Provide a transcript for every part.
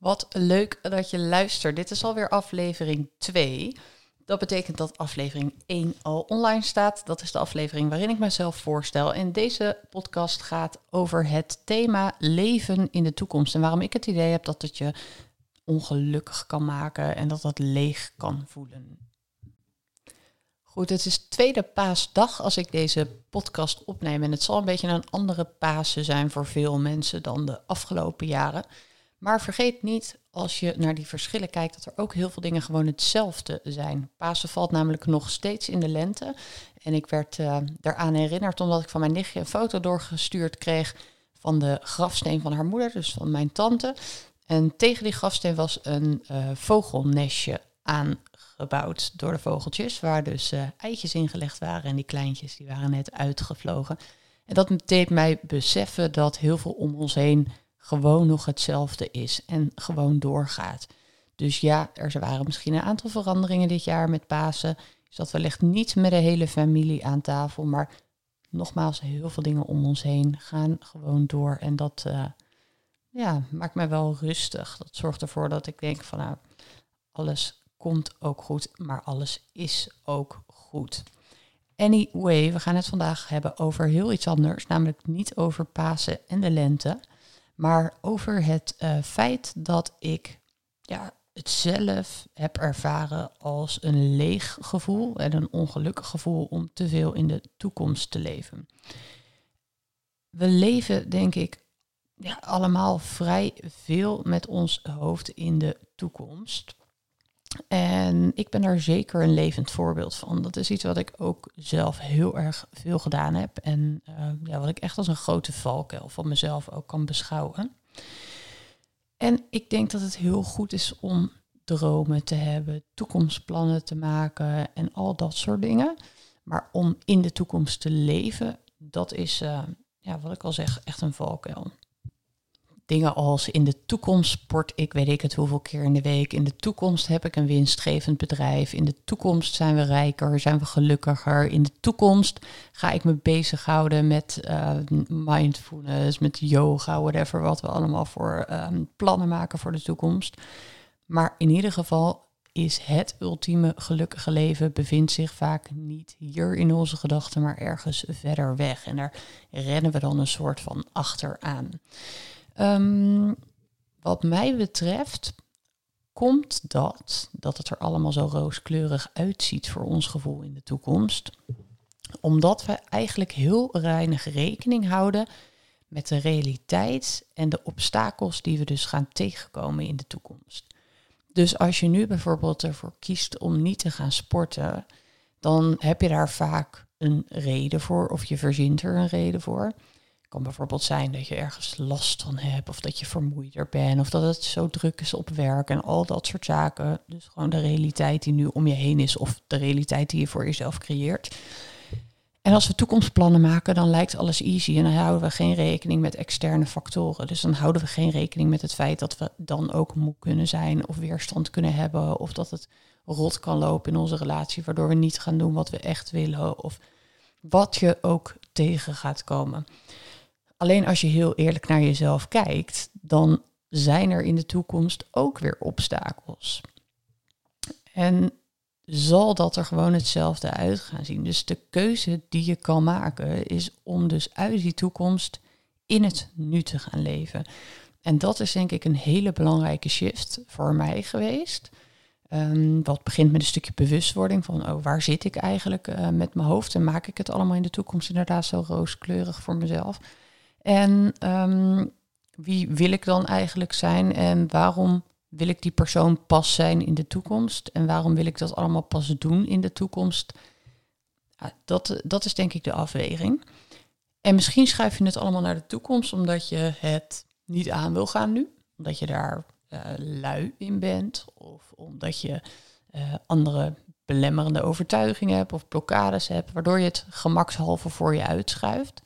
Wat leuk dat je luistert. Dit is alweer aflevering 2. Dat betekent dat aflevering 1 al online staat. Dat is de aflevering waarin ik mezelf voorstel. En deze podcast gaat over het thema leven in de toekomst. En waarom ik het idee heb dat het je ongelukkig kan maken en dat dat leeg kan voelen. Goed, het is tweede paasdag als ik deze podcast opneem. En het zal een beetje een andere Pasen zijn voor veel mensen dan de afgelopen jaren. Maar vergeet niet, als je naar die verschillen kijkt, dat er ook heel veel dingen gewoon hetzelfde zijn. Pasen valt namelijk nog steeds in de lente. En ik werd uh, daaraan herinnerd omdat ik van mijn nichtje een foto doorgestuurd kreeg van de grafsteen van haar moeder, dus van mijn tante. En tegen die grafsteen was een uh, vogelnestje aangebouwd door de vogeltjes, waar dus uh, eitjes ingelegd waren en die kleintjes die waren net uitgevlogen. En dat deed mij beseffen dat heel veel om ons heen gewoon nog hetzelfde is en gewoon doorgaat. Dus ja, er waren misschien een aantal veranderingen dit jaar met Pasen. Is dat wellicht niet met de hele familie aan tafel, maar nogmaals, heel veel dingen om ons heen gaan gewoon door. En dat uh, ja, maakt mij wel rustig. Dat zorgt ervoor dat ik denk van nou, alles komt ook goed, maar alles is ook goed. Anyway, we gaan het vandaag hebben over heel iets anders, namelijk niet over Pasen en de lente, maar over het uh, feit dat ik ja, het zelf heb ervaren als een leeg gevoel en een ongelukkig gevoel om te veel in de toekomst te leven. We leven, denk ik, ja, allemaal vrij veel met ons hoofd in de toekomst. En ik ben daar zeker een levend voorbeeld van. Dat is iets wat ik ook zelf heel erg veel gedaan heb. En uh, ja, wat ik echt als een grote valkuil van mezelf ook kan beschouwen. En ik denk dat het heel goed is om dromen te hebben, toekomstplannen te maken en al dat soort dingen. Maar om in de toekomst te leven, dat is, uh, ja, wat ik al zeg, echt een valkuil dingen als in de toekomst sport ik weet ik het hoeveel keer in de week. In de toekomst heb ik een winstgevend bedrijf. In de toekomst zijn we rijker, zijn we gelukkiger. In de toekomst ga ik me bezighouden met uh, mindfulness, met yoga, whatever, wat we allemaal voor um, plannen maken voor de toekomst. Maar in ieder geval is het ultieme gelukkige leven bevindt zich vaak niet hier in onze gedachten, maar ergens verder weg. En daar rennen we dan een soort van achteraan. Um, wat mij betreft komt dat, dat het er allemaal zo rooskleurig uitziet voor ons gevoel in de toekomst, omdat we eigenlijk heel weinig rekening houden met de realiteit en de obstakels die we dus gaan tegenkomen in de toekomst. Dus als je nu bijvoorbeeld ervoor kiest om niet te gaan sporten, dan heb je daar vaak een reden voor of je verzint er een reden voor kan bijvoorbeeld zijn dat je ergens last van hebt of dat je vermoeider bent of dat het zo druk is op werk en al dat soort zaken. Dus gewoon de realiteit die nu om je heen is of de realiteit die je voor jezelf creëert. En als we toekomstplannen maken, dan lijkt alles easy en dan houden we geen rekening met externe factoren. Dus dan houden we geen rekening met het feit dat we dan ook moe kunnen zijn of weerstand kunnen hebben of dat het rot kan lopen in onze relatie, waardoor we niet gaan doen wat we echt willen of wat je ook tegen gaat komen. Alleen als je heel eerlijk naar jezelf kijkt, dan zijn er in de toekomst ook weer obstakels. En zal dat er gewoon hetzelfde uit gaan zien. Dus de keuze die je kan maken is om dus uit die toekomst in het nu te gaan leven. En dat is denk ik een hele belangrijke shift voor mij geweest. Um, wat begint met een stukje bewustwording van oh, waar zit ik eigenlijk uh, met mijn hoofd en maak ik het allemaal in de toekomst inderdaad zo rooskleurig voor mezelf. En ehm, wie wil ik dan eigenlijk zijn en waarom wil ik die persoon pas zijn in de toekomst en waarom wil ik dat allemaal pas doen in de toekomst? Dat, dat is denk ik de afweging. En misschien schuif je het allemaal naar de toekomst omdat je het niet aan wil gaan nu, omdat je daar uh, lui in bent of omdat je uh, andere belemmerende overtuigingen hebt of blokkades hebt, waardoor je het gemakshalve voor je uitschuift.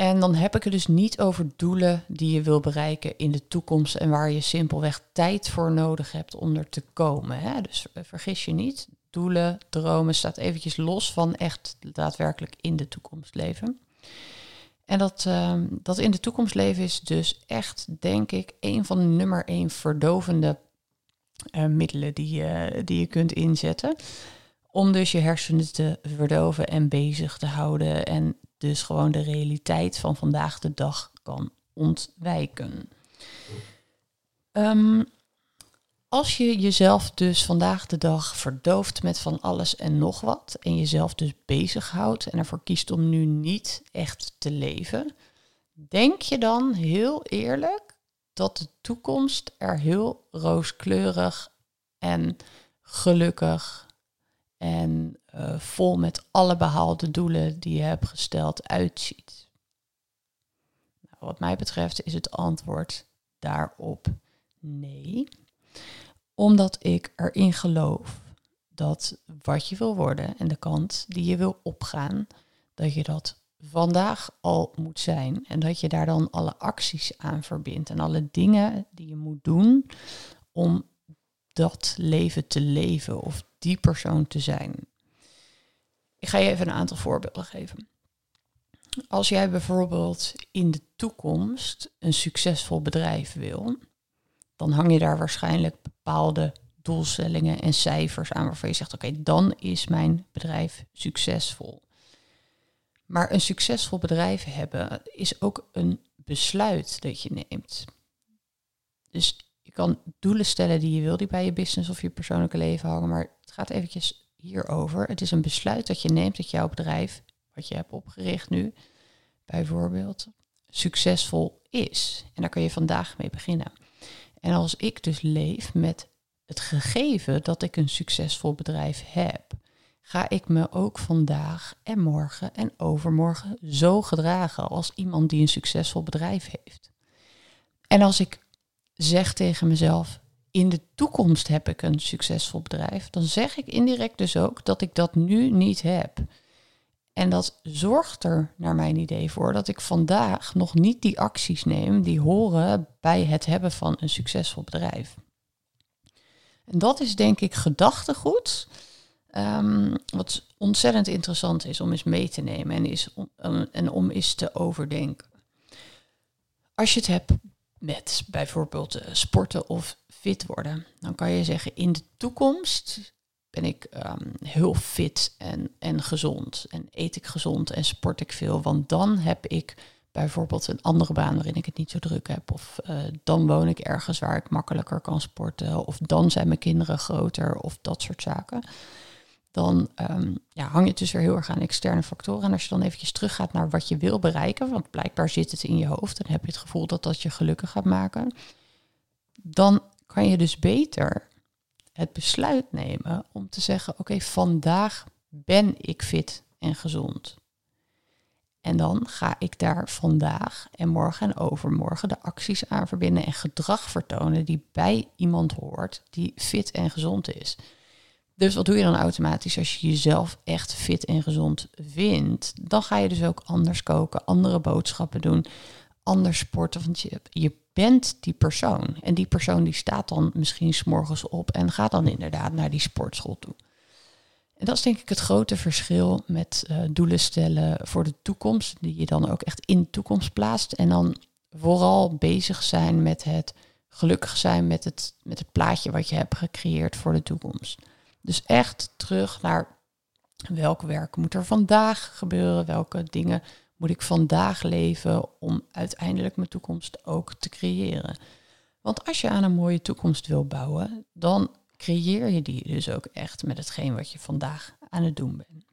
En dan heb ik het dus niet over doelen die je wil bereiken in de toekomst en waar je simpelweg tijd voor nodig hebt om er te komen. Hè? Dus eh, vergis je niet, doelen, dromen staat eventjes los van echt daadwerkelijk in de toekomst leven. En dat, ehm, dat in de toekomst leven is dus echt, denk ik, een van de nummer één verdovende uh, middelen die die je kunt inzetten. Om dus je hersenen te verdoven en bezig te houden. En dus gewoon de realiteit van vandaag de dag kan ontwijken. Um, als je jezelf dus vandaag de dag verdooft met van alles en nog wat en jezelf dus bezighoudt en ervoor kiest om nu niet echt te leven, denk je dan heel eerlijk dat de toekomst er heel rooskleurig en gelukkig en uh, vol met alle behaalde doelen die je hebt gesteld uitziet? Nou, wat mij betreft is het antwoord daarop nee omdat ik erin geloof dat wat je wil worden en de kant die je wil opgaan, dat je dat vandaag al moet zijn. En dat je daar dan alle acties aan verbindt en alle dingen die je moet doen om dat leven te leven of die persoon te zijn. Ik ga je even een aantal voorbeelden geven. Als jij bijvoorbeeld in de toekomst een succesvol bedrijf wil, dan hang je daar waarschijnlijk bepaalde doelstellingen en cijfers aan waarvan je zegt, oké, dan is mijn bedrijf succesvol. Maar een succesvol bedrijf hebben is ook een besluit dat je neemt. Dus je kan doelen stellen die je wil, die bij je business of je persoonlijke leven hangen, maar het gaat eventjes hierover. Het is een besluit dat je neemt dat jouw bedrijf, wat je hebt opgericht nu, bijvoorbeeld, succesvol is. En daar kun je vandaag mee beginnen. En als ik dus leef met het gegeven dat ik een succesvol bedrijf heb, ga ik me ook vandaag en morgen en overmorgen zo gedragen als iemand die een succesvol bedrijf heeft. En als ik zeg tegen mezelf, in de toekomst heb ik een succesvol bedrijf, dan zeg ik indirect dus ook dat ik dat nu niet heb. En dat zorgt er, naar mijn idee, voor dat ik vandaag nog niet die acties neem die horen bij het hebben van een succesvol bedrijf. En dat is denk ik gedachtegoed. Um, wat ontzettend interessant is om eens mee te nemen en, is om, en om eens te overdenken. Als je het hebt met bijvoorbeeld uh, sporten of fit worden, dan kan je zeggen in de toekomst ben ik ehm, heel fit en, en gezond. En eet ik gezond en sport ik veel. Want dan heb ik bijvoorbeeld een andere baan waarin ik het niet zo druk heb. Of uh, dan woon ik ergens waar ik makkelijker kan sporten. Of dan zijn mijn kinderen groter of dat soort zaken. Dan um, ja, hang je dus weer heel erg aan externe factoren. En als je dan eventjes teruggaat naar wat je wil bereiken, want blijkbaar zit het in je hoofd en heb je het gevoel dat dat je gelukkig gaat maken, dan kan je dus beter het besluit nemen om te zeggen: Oké, vandaag ben ik fit en gezond. En dan ga ik daar vandaag en morgen en overmorgen de acties aan verbinden en gedrag vertonen die bij iemand hoort die fit en gezond is. Dus wat doe je dan automatisch als je jezelf echt fit en gezond vindt? Dan ga je dus ook anders koken, andere boodschappen doen, anders sporten. Want je, je bent die persoon. En die persoon die staat dan misschien s'morgens op en gaat dan inderdaad naar die sportschool toe. En dat is denk ik het grote verschil met uh, doelen stellen voor de toekomst, die je dan ook echt in de toekomst plaatst. En dan vooral bezig zijn met het gelukkig zijn met het, met het plaatje wat je hebt gecreëerd voor de toekomst. Dus echt terug naar welk werk moet er vandaag gebeuren, welke dingen moet ik vandaag leven om uiteindelijk mijn toekomst ook te creëren. Want als je aan een mooie toekomst wil bouwen, dan creëer je die dus ook echt met hetgeen wat je vandaag aan het doen bent.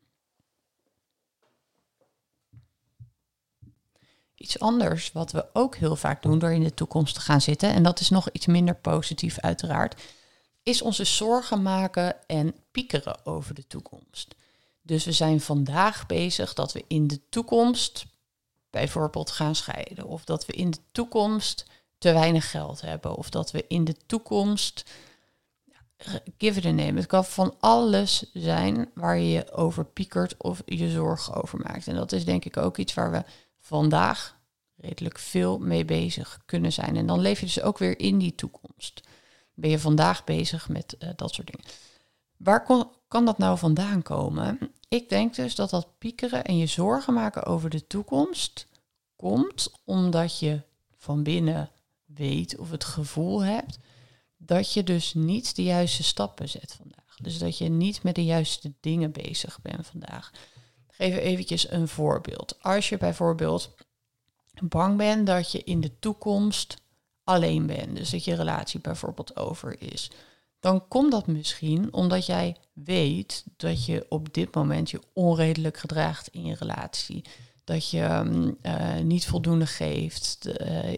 Iets anders wat we ook heel vaak doen door in de toekomst te gaan zitten, en dat is nog iets minder positief uiteraard, is onze zorgen maken en piekeren over de toekomst. Dus we zijn vandaag bezig dat we in de toekomst bijvoorbeeld gaan scheiden. Of dat we in de toekomst te weinig geld hebben. Of dat we in de toekomst. Give it a name. Het kan van alles zijn waar je je over piekert of je zorgen over maakt. En dat is denk ik ook iets waar we vandaag redelijk veel mee bezig kunnen zijn. En dan leef je dus ook weer in die toekomst. Ben je vandaag bezig met uh, dat soort dingen. Waar kan dat nou vandaan komen? Ik denk dus dat dat piekeren en je zorgen maken over de toekomst komt omdat je van binnen weet of het gevoel hebt dat je dus niet de juiste stappen zet vandaag. Dus dat je niet met de juiste dingen bezig bent vandaag. Geef eventjes een voorbeeld. Als je bijvoorbeeld bang bent dat je in de toekomst alleen bent, dus dat je relatie bijvoorbeeld over is, dan komt dat misschien omdat jij weet dat je op dit moment je onredelijk gedraagt in je relatie. Dat je ehm, eh, niet voldoende geeft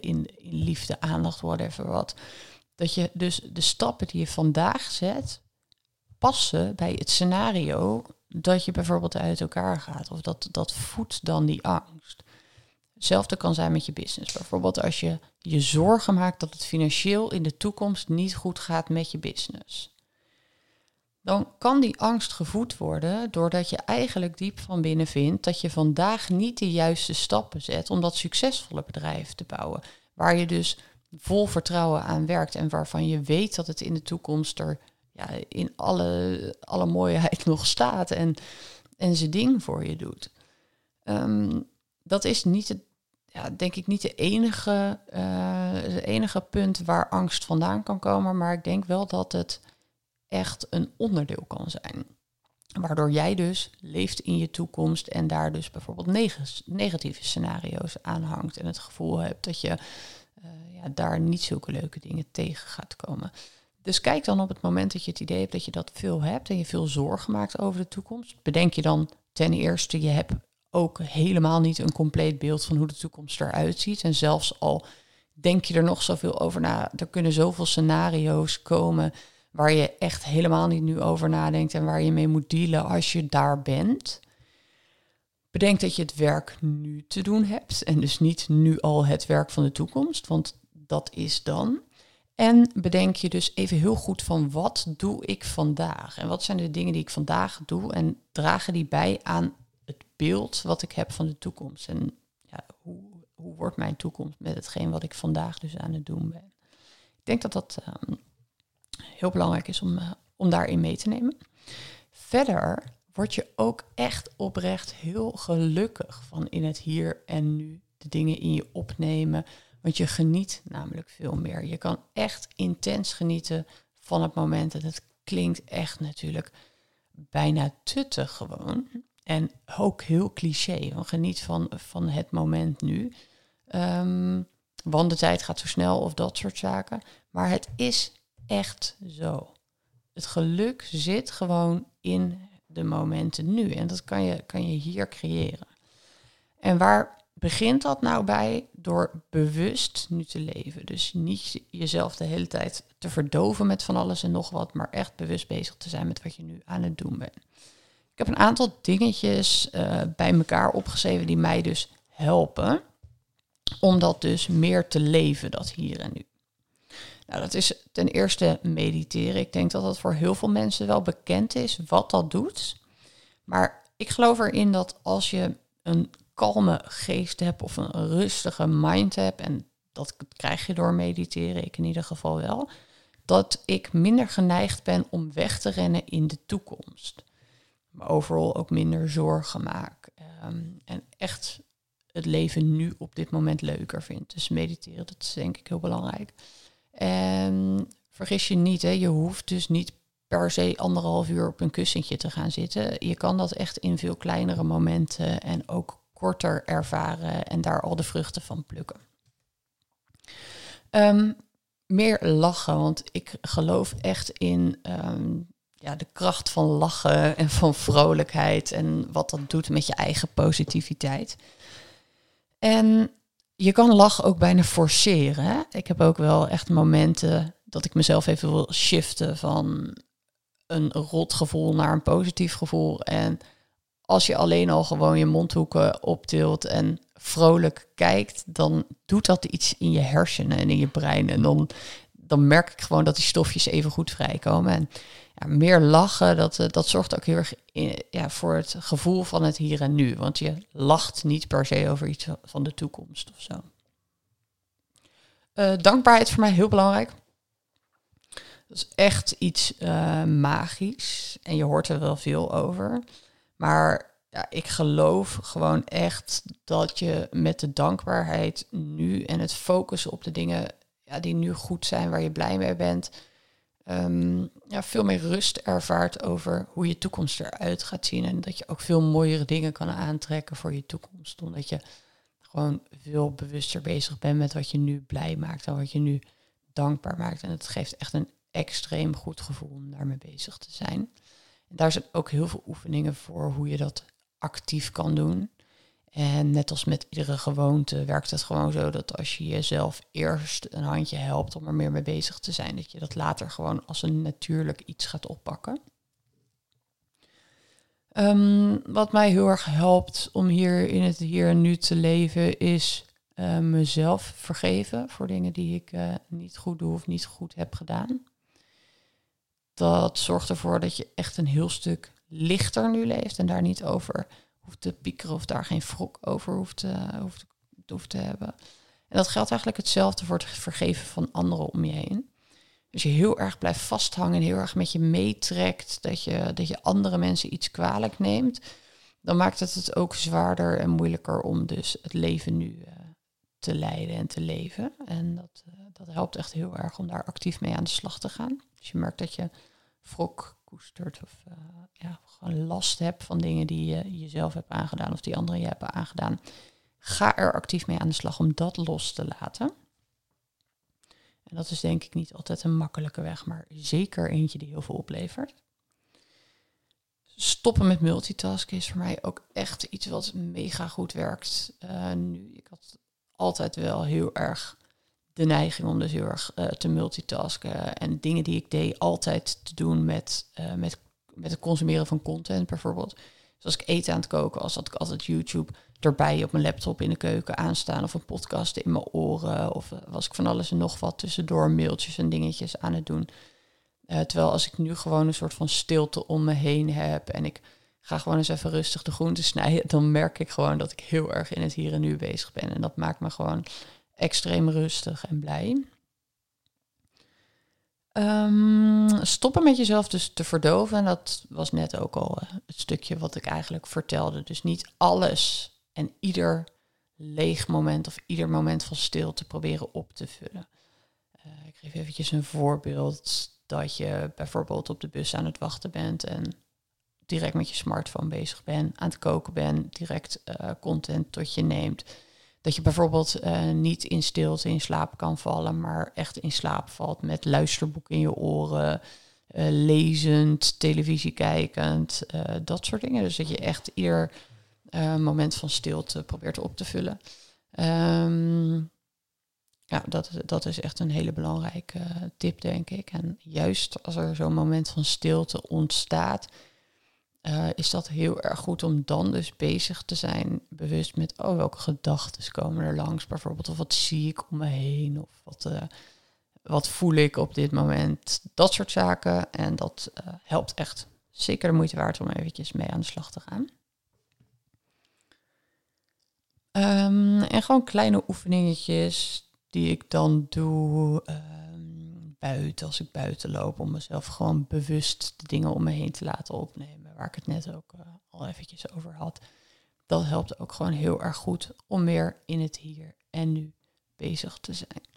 in, in liefde, aandacht, whatever wat. Dat je dus de stappen die je vandaag zet, passen bij het scenario dat je bijvoorbeeld uit elkaar gaat. Of dat, dat voedt dan die angst. Hetzelfde kan zijn met je business. Bijvoorbeeld als je je zorgen maakt dat het financieel in de toekomst niet goed gaat met je business. Dan kan die angst gevoed worden doordat je eigenlijk diep van binnen vindt dat je vandaag niet de juiste stappen zet om dat succesvolle bedrijf te bouwen. Waar je dus vol vertrouwen aan werkt en waarvan je weet dat het in de toekomst er ja, in alle, alle mooiheid nog staat en, en zijn ding voor je doet. Um, dat is niet het, ja, denk ik niet de enige, de enige punt waar angst vandaan kan komen, maar ik denk wel dat het echt een onderdeel kan zijn. Waardoor jij dus leeft in je toekomst en daar dus bijvoorbeeld negatieve scenario's aan hangt en het gevoel hebt dat je uh, ja, daar niet zulke leuke dingen tegen gaat komen. Dus kijk dan op het moment dat je het idee hebt dat je dat veel hebt en je veel zorgen maakt over de toekomst. Bedenk je dan ten eerste, je hebt ook helemaal niet een compleet beeld van hoe de toekomst eruit ziet. En zelfs al denk je er nog zoveel over na, er kunnen zoveel scenario's komen waar je echt helemaal niet nu over nadenkt en waar je mee moet dealen als je daar bent. Bedenk dat je het werk nu te doen hebt en dus niet nu al het werk van de toekomst, want dat is dan. En bedenk je dus even heel goed van wat doe ik vandaag en wat zijn de dingen die ik vandaag doe en dragen die bij aan beeld wat ik heb van de toekomst. En ja, hoe, hoe wordt mijn toekomst met hetgeen wat ik vandaag dus aan het doen ben. Ik denk dat dat ehm, heel belangrijk is om, uh, om daarin mee te nemen. Verder word je ook echt oprecht heel gelukkig van in het hier en nu de dingen in je opnemen. Want je geniet namelijk veel meer. Je kan echt intens genieten van het moment. En het klinkt echt natuurlijk bijna tuttig gewoon. En ook heel cliché. Geniet van, van het moment nu. Um, want de tijd gaat zo snel of dat soort zaken. Maar het is echt zo. Het geluk zit gewoon in de momenten nu. En dat kan je, kan je hier creëren. En waar begint dat nou bij? Door bewust nu te leven. Dus niet jezelf de hele tijd te verdoven met van alles en nog wat, maar echt bewust bezig te zijn met wat je nu aan het doen bent. Ik heb een aantal dingetjes uh, bij elkaar opgeschreven die mij dus helpen om dat dus meer te leven, dat hier en nu. Nou, dat is ten eerste mediteren. Ik denk dat dat voor heel veel mensen wel bekend is wat dat doet. Maar ik geloof erin dat als je een kalme geest hebt of een rustige mind hebt, en dat krijg je door mediteren, ik in ieder geval wel, dat ik minder geneigd ben om weg te rennen in de toekomst. Overal ook minder zorgen maak. Ehm, en echt het leven nu op dit moment leuker vind. Dus mediteren, dat is denk ik heel belangrijk. En vergis je niet, hè, je hoeft dus niet per se anderhalf uur op een kussentje te gaan zitten. Je kan dat echt in veel kleinere momenten en ook korter ervaren en daar al de vruchten van plukken. Um, meer lachen, want ik geloof echt in ehm, ja, de kracht van lachen en van vrolijkheid en wat dat doet met je eigen positiviteit. En je kan lachen ook bijna forceren. Hè? Ik heb ook wel echt momenten dat ik mezelf even wil shiften van een rot gevoel naar een positief gevoel. En als je alleen al gewoon je mondhoeken optilt en vrolijk kijkt, dan doet dat iets in je hersenen en in je brein. En dan, dan merk ik gewoon dat die stofjes even goed vrijkomen. En meer lachen, dat, eh, dat zorgt ook heel erg ja, voor het gevoel van het hier en nu. Want je lacht niet per se over iets van de toekomst of zo. Uh, dankbaarheid voor mij heel belangrijk. Dat is echt iets uh, magisch. En je hoort er wel veel over. Maar ja, ik geloof gewoon echt dat je met de dankbaarheid nu en het focussen op de dingen ja, die nu goed zijn, waar je blij mee bent, ehm, ja, veel meer rust ervaart over hoe je toekomst eruit gaat zien. En dat je ook veel mooiere dingen kan aantrekken voor je toekomst. Omdat je gewoon veel bewuster bezig bent met wat je nu blij maakt en wat je nu dankbaar maakt. En het geeft echt een extreem goed gevoel om daarmee bezig te zijn. En daar zijn ook heel veel oefeningen voor hoe je dat actief kan doen. En net als met iedere gewoonte werkt het gewoon zo dat als je jezelf eerst een handje helpt om er meer mee bezig te zijn, dat je dat later gewoon als een natuurlijk iets gaat oppakken. Ehm, wat mij heel erg helpt om hier in het hier en nu te leven, is uh, mezelf vergeven voor dingen die ik uh, niet goed doe of niet goed heb gedaan. Dat zorgt ervoor dat je echt een heel stuk lichter nu leeft en daar niet over te piekeren of daar geen wrok over hoeft, uh, hoeft, hoeft te hebben. En dat geldt eigenlijk hetzelfde voor het vergeven van anderen om je heen. Als je heel erg blijft vasthangen en heel erg met je meetrekt, dat je, dat je andere mensen iets kwalijk neemt, dan maakt het het ook zwaarder en moeilijker om dus het leven nu uh, te leiden en te leven. En dat, uh, dat helpt echt heel erg om daar actief mee aan de slag te gaan. Als je merkt dat je wrok koestert of uh, ja, gewoon last hebt van dingen die je jezelf hebt aangedaan of die anderen je hebben aangedaan, ga er actief mee aan de slag om dat los te laten. En dat is denk ik niet altijd een makkelijke weg, maar zeker eentje die heel veel oplevert. Stoppen met multitasken is voor mij ook echt iets wat mega goed werkt. Uh, nu, ik had altijd wel heel erg de neiging om dus heel erg uh, te multitasken. En dingen die ik deed altijd te doen met, uh, met, met het consumeren van content bijvoorbeeld. Dus als ik eten aan het koken was, had ik altijd YouTube erbij op mijn laptop in de keuken aanstaan. Of een podcast in mijn oren. Of uh, was ik van alles en nog wat tussendoor mailtjes en dingetjes aan het doen. terwijl als ik nu gewoon een soort van stilte om me heen heb en ik ga gewoon eens even rustig de groenten snijden, dan merk ik gewoon dat ik heel erg in het hier en nu bezig ben. En dat maakt me gewoon extreem rustig en blij. Um, stoppen met jezelf dus te verdoven. En dat was net ook al uh, het stukje wat ik eigenlijk vertelde. Dus niet alles en ieder leeg moment of ieder moment van stilte proberen op te vullen. Uh, ik geef eventjes een voorbeeld dat je bijvoorbeeld op de bus aan het wachten bent en direct met je smartphone bezig bent, aan het koken bent, direct uh, content tot je neemt dat je bijvoorbeeld uh, niet in stilte in slaap kan vallen, maar echt in slaap valt met luisterboek in je oren, uh, lezend, televisie kijkend, uh, dat soort dingen. Dus dat je echt ieder moment van stilte probeert op te vullen. Um, ja, dat, dat is echt een hele belangrijke tip, denk ik. En juist als er zo'n moment van stilte ontstaat, uh, is dat heel erg goed om dan dus bezig te zijn, bewust met, oh, welke gedachten komen er langs bijvoorbeeld, of wat zie ik om me heen, of wat, uh, wat voel ik op dit moment, dat soort zaken. En dat uh, helpt echt zeker de moeite waard om eventjes mee aan de slag te gaan. Um, en gewoon kleine oefeningetjes die ik dan doe um, buiten, als ik buiten loop, om mezelf gewoon bewust de dingen om me heen te laten opnemen waar ik het net ook uh, al eventjes over had. Dat helpt ook gewoon heel erg goed om meer in het hier en nu bezig te zijn.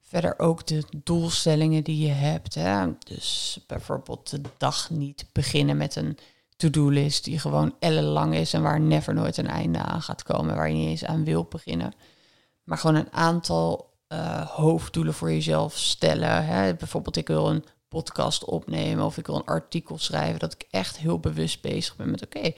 Verder ook de doelstellingen die je hebt. Hè? Dus bijvoorbeeld de dag niet beginnen met een to-do-list die gewoon ellenlang is en waar never nooit een einde aan gaat komen, waar je niet eens aan wil beginnen. Maar gewoon een aantal uh, hoofddoelen voor jezelf stellen. Hè? Bijvoorbeeld, ik wil een podcast opnemen of ik wil een artikel schrijven, dat ik echt heel bewust bezig ben met oké,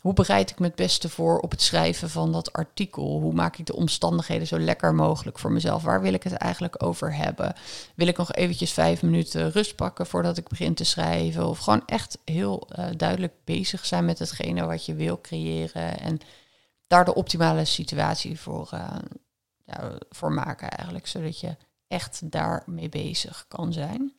hoe bereid ik me het beste voor op het schrijven van dat artikel? Hoe maak ik de omstandigheden zo lekker mogelijk voor mezelf? Waar wil ik het eigenlijk over hebben? Wil ik nog eventjes vijf minuten rust pakken voordat ik begin te schrijven? Of gewoon echt heel uh, duidelijk bezig zijn met hetgene wat je wil creëren en daar de optimale situatie voor, uh, ja, voor maken eigenlijk, zodat je echt daarmee bezig kan zijn.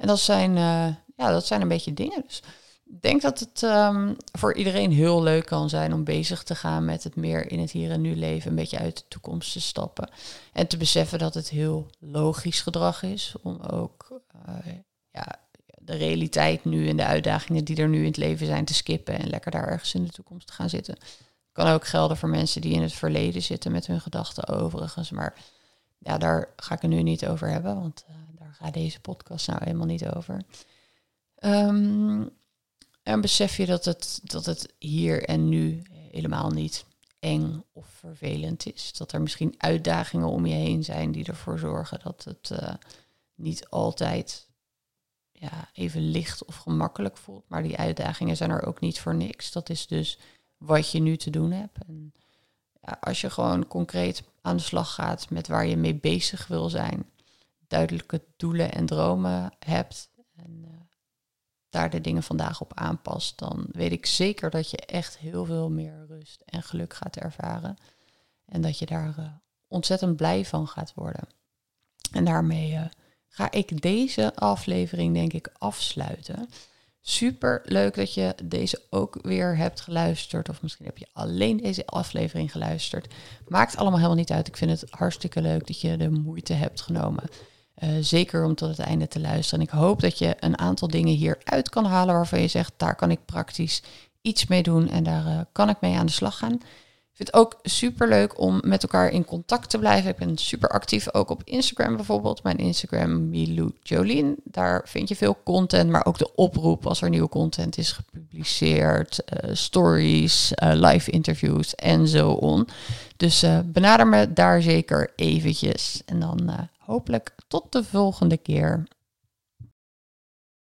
En dat zijn, uh, ja, dat zijn een beetje dingen. Dus ik denk dat het um, voor iedereen heel leuk kan zijn om bezig te gaan met het meer in het hier en nu leven, een beetje uit de toekomst te stappen. En te beseffen dat het heel logisch gedrag is om ook uh, ja, de realiteit nu en de uitdagingen die er nu in het leven zijn te skippen en lekker daar ergens in de toekomst te gaan zitten. Kan ook gelden voor mensen die in het verleden zitten met hun gedachten overigens. Maar ja, daar ga ik het nu niet over hebben, want daar gaat deze podcast nou helemaal niet over. Um, en besef je dat het, dat het hier en nu helemaal niet eng of vervelend is. Dat er misschien uitdagingen om je heen zijn die ervoor zorgen dat het uh, niet altijd ja, even licht of gemakkelijk voelt. Maar die uitdagingen zijn er ook niet voor niks. Dat is dus wat je nu te doen hebt. En als je gewoon concreet aan de slag gaat met waar je mee bezig wil zijn, duidelijke doelen en dromen hebt en uh, daar de dingen vandaag op aanpast, dan weet ik zeker dat je echt heel veel meer rust en geluk gaat ervaren. En dat je daar uh, ontzettend blij van gaat worden. En daarmee uh, ga ik deze aflevering denk ik afsluiten. Super leuk dat je deze ook weer hebt geluisterd. Of misschien heb je alleen deze aflevering geluisterd. Maakt allemaal helemaal niet uit. Ik vind het hartstikke leuk dat je de moeite hebt genomen. Uh, zeker om tot het einde te luisteren. En ik hoop dat je een aantal dingen hieruit kan halen waarvan je zegt, daar kan ik praktisch iets mee doen en daar uh, kan ik mee aan de slag gaan vind het ook super leuk om met elkaar in contact te blijven. Ik ben super actief ook op Instagram bijvoorbeeld. Mijn Instagram Milou Jolien. Daar vind je veel content, maar ook de oproep als er nieuwe content is gepubliceerd. Uh, stories, uh, live interviews en zo on. Dus uh, benader me daar zeker eventjes. En dan hopelijk tot de volgende keer.